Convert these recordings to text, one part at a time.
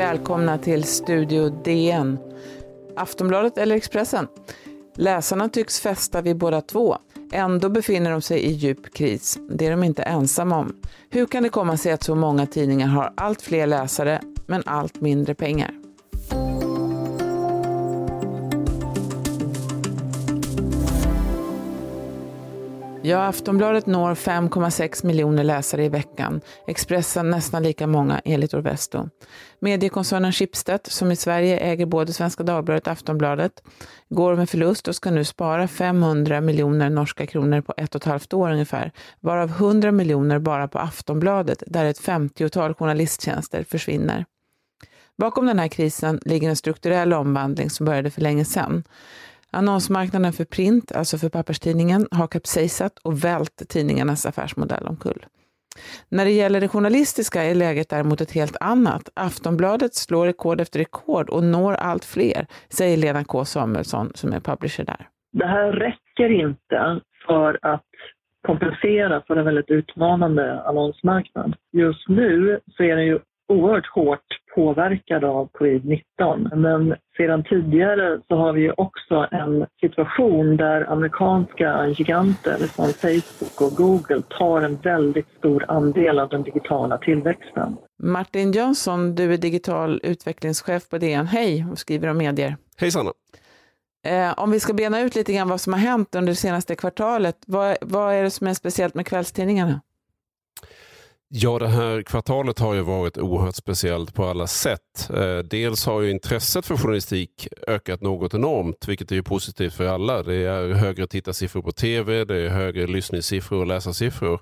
välkomna till Studio DN. Aftonbladet eller Expressen? Läsarna tycks fästa vid båda två. Ändå befinner de sig i djup kris. Det är de inte ensamma om. Hur kan det komma sig att så många tidningar har allt fler läsare men allt mindre pengar? Ja, Aftonbladet når 5,6 miljoner läsare i veckan. Expressen nästan lika många enligt Orvesto. Mediekoncernen Schibsted, som i Sverige äger både Svenska Dagbladet och Aftonbladet, går med förlust och ska nu spara 500 miljoner norska kronor på ett och ett halvt år ungefär, varav 100 miljoner bara på Aftonbladet, där ett 50-tal journalisttjänster försvinner. Bakom den här krisen ligger en strukturell omvandling som började för länge sedan. Annonsmarknaden för print, alltså för papperstidningen, har kapsejsat och vält tidningarnas affärsmodell omkull. När det gäller det journalistiska är läget däremot ett helt annat. Aftonbladet slår rekord efter rekord och når allt fler, säger Lena K Samuelsson som är publisher där. Det här räcker inte för att kompensera för en väldigt utmanande annonsmarknad. Just nu så är den ju oerhört hårt påverkad av covid-19. Men sedan tidigare så har vi också en situation där amerikanska giganter som Facebook och Google tar en väldigt stor andel av den digitala tillväxten. Martin Jönsson, du är digital utvecklingschef på DN. Hej och skriver om medier. Hej Sanna. Eh, om vi ska bena ut lite grann vad som har hänt under det senaste kvartalet, vad, vad är det som är speciellt med kvällstidningarna? Ja, det här kvartalet har ju varit oerhört speciellt på alla sätt. Eh, dels har ju intresset för journalistik ökat något enormt, vilket är ju positivt för alla. Det är högre tittarsiffror på tv, det är högre lyssningssiffror och läsarsiffror.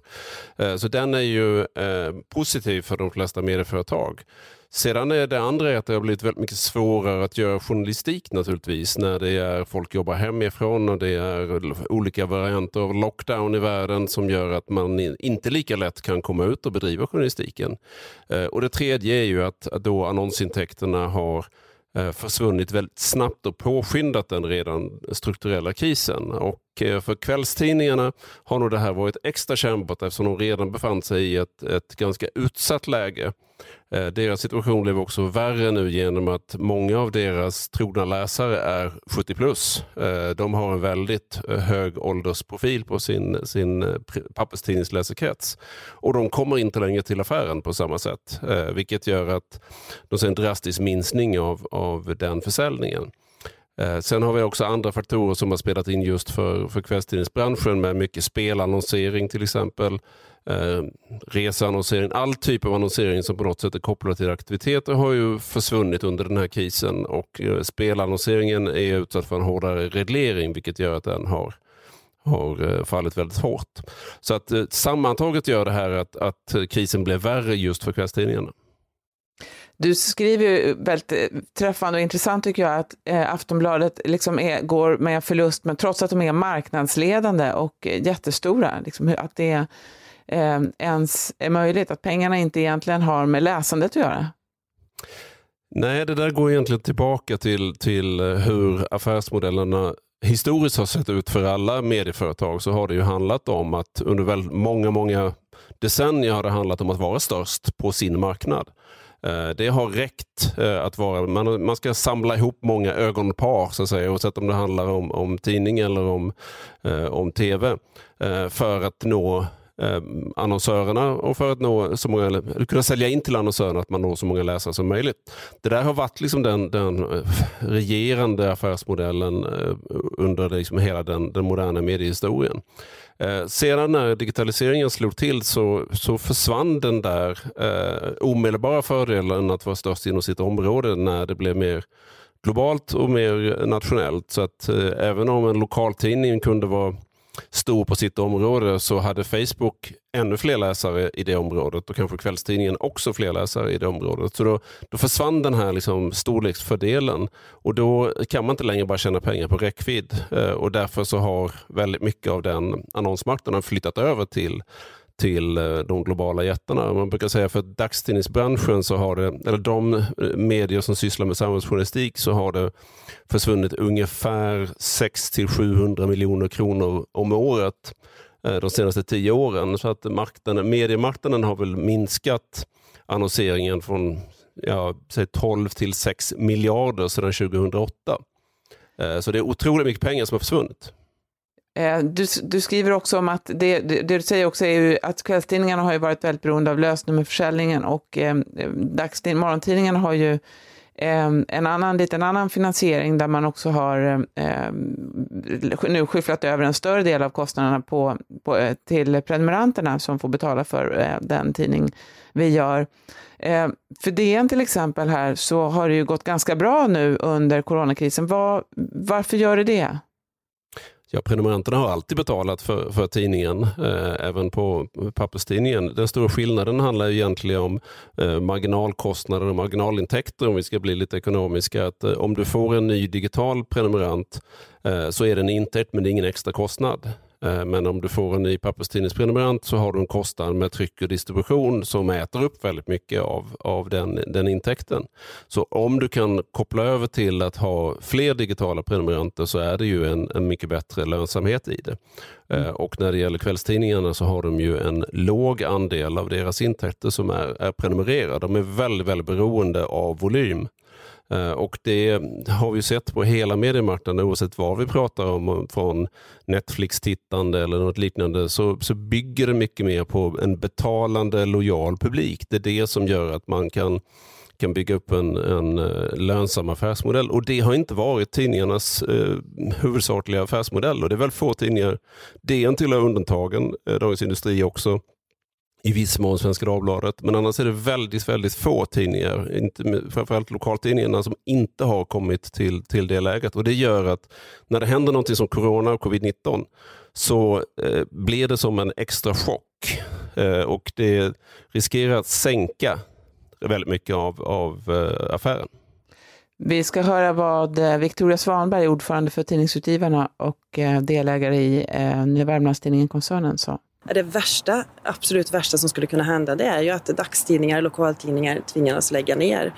Eh, så den är ju eh, positiv för de flesta medieföretag. Sedan är det andra att det har blivit väldigt mycket svårare att göra journalistik naturligtvis när det är folk jobbar hemifrån och det är olika varianter av lockdown i världen som gör att man inte lika lätt kan komma ut och bedriva journalistiken. Eh, och det tredje är ju att då annonsintäkterna har eh, försvunnit väldigt snabbt och påskyndat den redan strukturella krisen. Och Eh, för kvällstidningarna har nog det här varit extra kännbart eftersom de redan befann sig i ett, ett ganska utsatt läge. Eh, deras situation blev också värre nu genom att många av deras trogna läsare är 70 plus. Eh, de har en väldigt eh, hög åldersprofil på sin, sin eh, papperstidningsläsekrets. Och de kommer inte längre till affären på samma sätt. Vilket gör att de ser en drastisk minskning av, av den försäljningen. Eh, sen har vi också andra faktorer som har spelat in just för, för kvällstidningsbranschen med mycket spelannonsering till exempel eh, reseannonsering, all typ av annonsering som på något sätt är kopplad till aktiviteter har ju försvunnit under den här krisen och eh, spelannonseringen är utsatt för en hårdare reglering vilket gör att den har har eh, fallit väldigt hårt. Så att eh, sammantaget gör det här att, att krisen blev värre just för kvällstidningarna. Du skriver ju väldigt eh, träffande och intressant tycker jag att eh, Aftonbladet liksom är, går med förlust men trots att de är marknadsledande och eh, jättestora. Liksom, att det eh, ens är möjligt, att pengarna inte egentligen har med läsandet att göra? Nej, det där går egentligen tillbaka till, till eh, hur affärsmodellerna historiskt har sett ut för alla medieföretag så har det ju handlat om att under väldigt många, många decennier har det handlat om att vara störst på sin marknad. Eh, det har räckt eh, att vara, man, man ska samla ihop många ögonpar så att säga, oavsett om det handlar om, om tidning eller om, eh, om tv, för att nå eh, annonsörerna och för att nå så många, eller kunna sälja in till annonsörerna att man når så många läsare som möjligt. Det där har varit liksom den, den eh, regerande affärsmodellen eh, under liksom hela den, den moderna mediehistorien. Eh, sedan när digitaliseringen slog till så, så försvann den där eh, omedelbara fördelen att vara störst inom sitt område när det blev mer globalt och mer nationellt. Så att eh, även om en lokaltidning kunde vara stor på sitt område så hade Facebook ännu fler läsare i det området och kanske kvällstidningen också fler läsare i det området. Så då, då försvann den här liksom storleksfördelen och då kan man inte längre bara tjäna pengar på räckvidd eh, och därför så har väldigt mycket av den annonsmarknaden flyttat över till till eh, de globala jättarna. Man brukar säga för dagstidningsbranschen, så har det, eller de eh, medier som sysslar med samhällsjournalistik, så har det försvunnit ungefär 600-700 miljoner kronor om året eh, de senaste tio åren. Så att marknaden, mediemarknaden har väl minskat annonseringen från ja, 12 till 6 miljarder sedan 2008. Så det är otroligt mycket pengar som har försvunnit. Eh, du, du, skriver också om att det, det, det, du säger också är ju att kvällstidningarna har ju varit väldigt beroende av lösnummerförsäljningen och eh, morgontidningarna har ju eh, en annan liten annan finansiering där man också har eh, nu skyfflat över en större del av kostnaderna på, på, eh, till prenumeranterna som får betala för eh, den tidning vi gör. Eh, för DN till exempel här så har det ju gått ganska bra nu under coronakrisen. Var, varför gör det det? Ja, prenumeranterna har alltid betalat för, för tidningen, eh, även på papperstidningen. Den stora skillnaden handlar egentligen om eh, marginalkostnader och marginalintäkter om vi ska bli lite ekonomiska. Att, eh, om du får en ny digital prenumerant eh, så är det en intäkt men det är ingen extra kostnad. Eh, men om du får en ny papperstidningsprenumerant så har du en kostnad med tryck och distribution som äter upp väldigt mycket av, av den, den intäkten. Så om du kan koppla över till att ha fler digitala prenumeranter så är det ju en, en mycket bättre lönsamhet i det. Mm. Eh, och när det gäller kvällstidningarna så har de ju en låg andel av deras intäkter som är, är prenumererade. De är väldigt, väldigt beroende av volym. Eh, och det har vi sett på hela mediemarknaden oavsett vad vi pratar om, från Netflix-tittande eller något liknande, så, så bygger det mycket mer på en betalande lojal publik. Det är det som gör att man kan kan bygga upp en, en eh, lönsam affärsmodell. Och det har inte varit tidningarnas eh, huvudsakliga affärsmodell. Och det är väl få tidningar, DN tillhör undantagen, eh, Dagens Industri också, i viss mån Svenska Dagbladet. Men annars är det väldigt, väldigt få tidningar, inte, framförallt lokaltidningarna, som inte har kommit till, till det läget. Och Det gör att när det händer någonting som corona och covid-19 så eh, blir det som en extra chock. Eh, och det riskerar att sänka väldigt mycket av, av eh, affären. Vi ska höra vad eh, Victoria Svanberg, ordförande för Tidningsutgivarna och eh, delägare i eh, Nya Värmlandstidningen-koncernen, sa. Det värsta, absolut värsta som skulle kunna hända det är ju att dagstidningar, lokaltidningar tvingas lägga ner.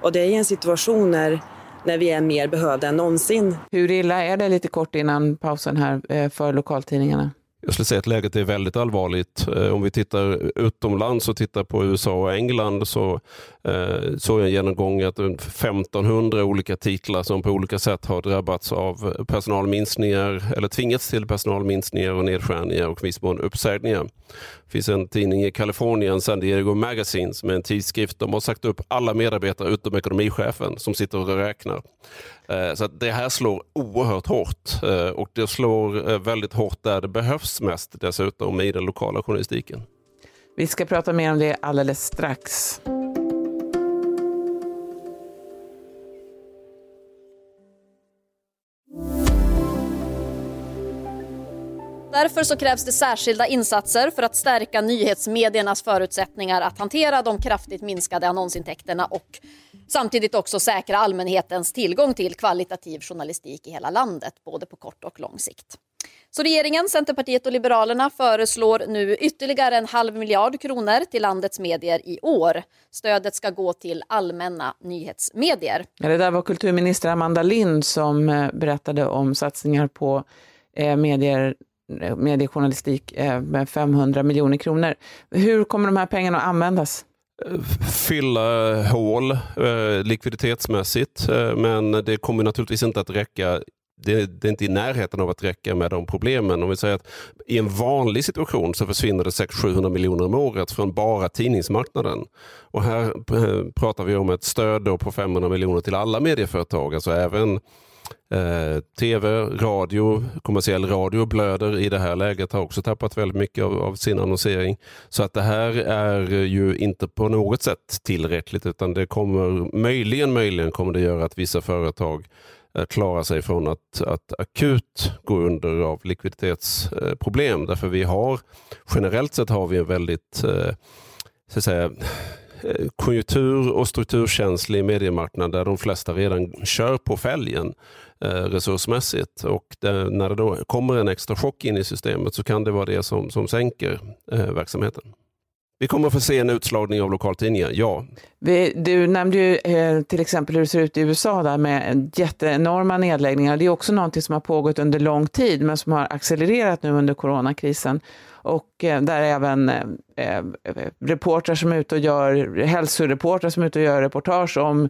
Och det är i en situation när, när vi är mer behövda än någonsin. Hur illa är det lite kort innan pausen här eh, för lokaltidningarna? Jag skulle säga att läget är väldigt allvarligt. Eh, om vi tittar utomlands och tittar på USA och England så eh, såg jag en genomgång att 1500 olika titlar som på olika sätt har drabbats av personalminskningar eller tvingats till personalminskningar och nedskärningar och viss mån uppsägningar. Det finns en tidning i Kalifornien, San Diego Magazine, som är en tidskrift. De har sagt upp alla medarbetare utom ekonomichefen som sitter och räknar. Eh, så det här slår oerhört hårt eh, och det slår eh, väldigt hårt där det behövs mest dessutom i den lokala journalistiken. Vi ska prata mer om det alldeles strax. Därför så krävs det särskilda insatser för att stärka nyhetsmediernas förutsättningar att hantera de kraftigt minskade annonsintäkterna och samtidigt också säkra allmänhetens tillgång till kvalitativ journalistik i hela landet, både på kort och lång sikt. Så regeringen, Centerpartiet och Liberalerna föreslår nu ytterligare en halv miljard kronor till landets medier i år. Stödet ska gå till allmänna nyhetsmedier. Det där var kulturminister Amanda Lind som eh, berättade om satsningar på eh, medier mediejournalistik eh, med 500 miljoner kronor. Hur kommer de här pengarna att användas? Fylla eh, hål eh, likviditetsmässigt, men det kommer naturligtvis inte att räcka det, det, är inte i närheten av att räcka med de problemen. Om vi säger att I en vanlig situation så försvinner det 600-700 miljoner om året från bara tidningsmarknaden. Och här pratar vi om ett stöd på 500 miljoner till alla medieföretag, alltså även Eh, TV, radio, kommersiell radio blöder i det här läget, har också tappat väldigt mycket av, av, sin annonsering. Så att det här är ju inte på något sätt tillräckligt utan det kommer möjligen, möjligen kommer det göra att vissa företag eh, klarar sig från att, att akut gå under av likviditetsproblem. Därför vi har generellt sett har vi en väldigt eh, så att säga, Eh, konjunktur och strukturkänslig mediemarknad där de flesta redan kör på fälgen eh, resursmässigt. Och det, när det då kommer en extra chock in i systemet så kan det vara det som, som sänker eh, verksamheten. Vi kommer att få se en utslagning av lokaltidningar, ja. Vi, du nämnde ju eh, till exempel hur det ser ut i USA där med jätteenorma nedläggningar. Det är också någonting som har pågått under lång tid men som har accelererat nu under coronakrisen. Och eh, där även eh, eh reportrar som är ute och gör, hälsoreportrar som är ute och gör reportage om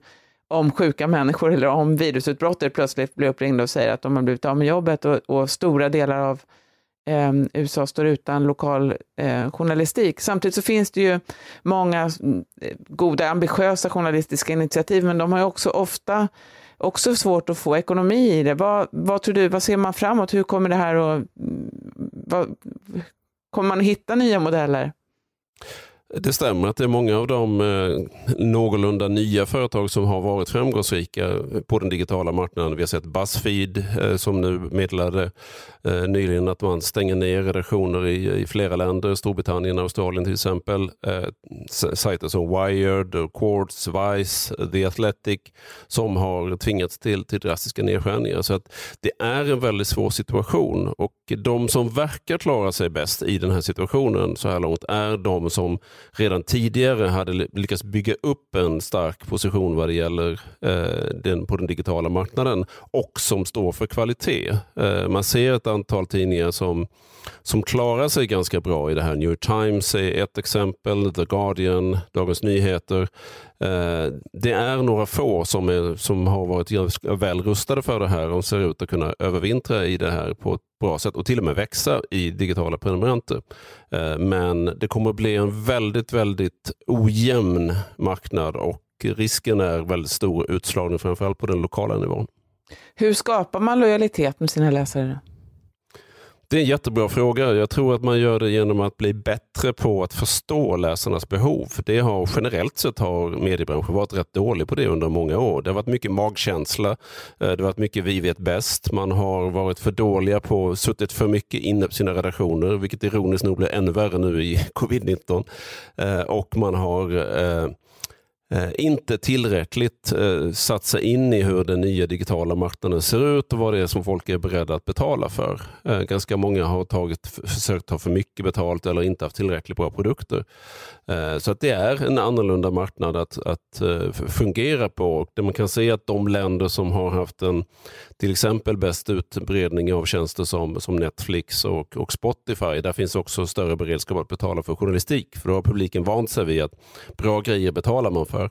om sjuka människor eller om virusutbrottet plötsligt blir uppringda och säger att de har blivit av med jobbet och, och stora delar av eh, USA står utan lokal eh, journalistik. Samtidigt så finns det ju många eh, goda, ambitiösa journalistiska initiativ, men de har ju också ofta också svårt att få ekonomi i det. Vad, vad tror du, vad ser man framåt? Hur kommer det här att... Mm, vad, kommer man att hitta nya modeller? Det stämmer att det är många av de eh, någorlunda nya företag som har varit framgångsrika på den digitala marknaden. Vi har sett Buzzfeed eh, som nu meddelade eh, nyligen att man stänger ner redaktioner i, i flera länder, Storbritannien, Australien till exempel. Eh, sajter som Wired, Quartz, Vice, The Athletic som har tvingats till, till drastiska nedskärningar. Så att det är en väldigt svår situation och de som verkar klara sig bäst i den här situationen så här långt är de som redan tidigare hade lyckats bygga upp en stark position vad det gäller eh, den, på den digitala marknaden och som står för kvalitet. Eh, man ser ett antal tidningar som, som klarar sig ganska bra i det här. New York Times är ett exempel, The Guardian, Dagens Nyheter. Eh, det är några få som, är, som har varit väl rustade för det här och ser ut att kunna övervintra i det här på ett bra sätt och till och med växa i digitala prenumeranter. Eh, men det kommer att bli en väldigt, väldigt ojämn marknad och risken är väldigt stor utslagning framförallt på den lokala nivån. Hur skapar man lojalitet med sina läsare? Det är en jättebra fråga. Jag tror att man gör det genom att bli bättre på att förstå läsarnas behov. Det har generellt sett har mediebranschen varit rätt dålig på det under många år. Det har varit mycket magkänsla. Eh, det har varit mycket vi vet bäst. Man har varit för dåliga på, suttit för mycket inne på sina redaktioner, vilket ironiskt nog blir ännu värre nu i covid-19. Eh, och man har Eh, Eh, inte tillräckligt eh, satt sig in i hur den nya digitala marknaden ser ut och vad det är som folk är beredda att betala för. Eh, ganska många har tagit, försökt ta för mycket betalt eller inte haft tillräckligt bra produkter. Eh, så att det är en annorlunda marknad att, att eh, fungera på. Där man kan se att de länder som har haft en till exempel bäst utbredning av tjänster som, som Netflix och, och Spotify, där finns också större beredskap att betala för journalistik. För då har publiken vant sig vid att bra grejer betalar man för för.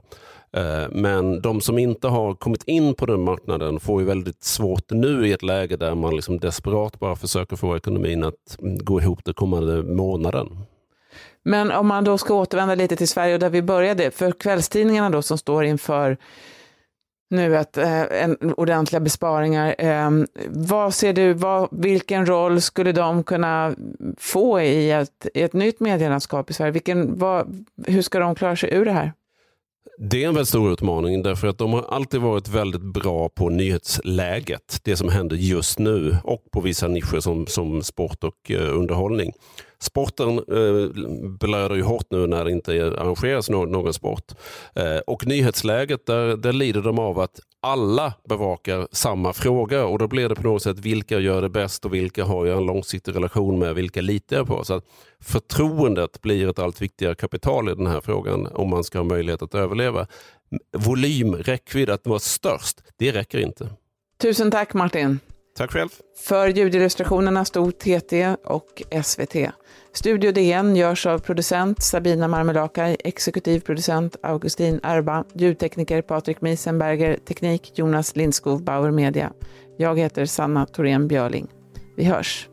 Eh, men de som inte har kommit in på den marknaden får ju väldigt svårt nu i ett läge där man liksom desperat bara försöker få ekonomin att gå ihop den kommande månaden. Men om man då ska återvända lite till Sverige och där vi började, för kvällstidningarna då som står inför nu att eh, en, ordentliga besparingar. Eh, vad ser du, vad, vilken roll skulle de kunna få i ett, i ett nytt medielandskap i Sverige? Vilken, vad, hur ska de klara sig ur det här? Det är en väldigt stor utmaning därför att de har alltid varit väldigt bra på nyhetsläget. Det som händer just nu och på vissa nischer som, som sport och eh, underhållning. Sporten eh, blöder ju hårt nu när det inte arrangeras någon, någon sport. Eh, och nyhetsläget, där, där lider de av att alla bevakar samma fråga och då blir det på något sätt vilka gör det bäst och vilka har jag en långsiktig relation med, vilka litar jag på. Så att förtroendet blir ett allt viktigare kapital i den här frågan om man ska ha möjlighet att överleva. Volym, räckvidd, att vara störst, det räcker inte. Tusen tack Martin. Tack själv. För ljudillustrationerna stod TT och SVT. Studio DN görs av producent Sabina Marmelakai, exekutiv producent Augustin Erba, ljudtekniker Patrik Miesenberger, teknik Jonas Lindskov Bauer Media. Jag heter Sanna Thorén Björling. Vi hörs.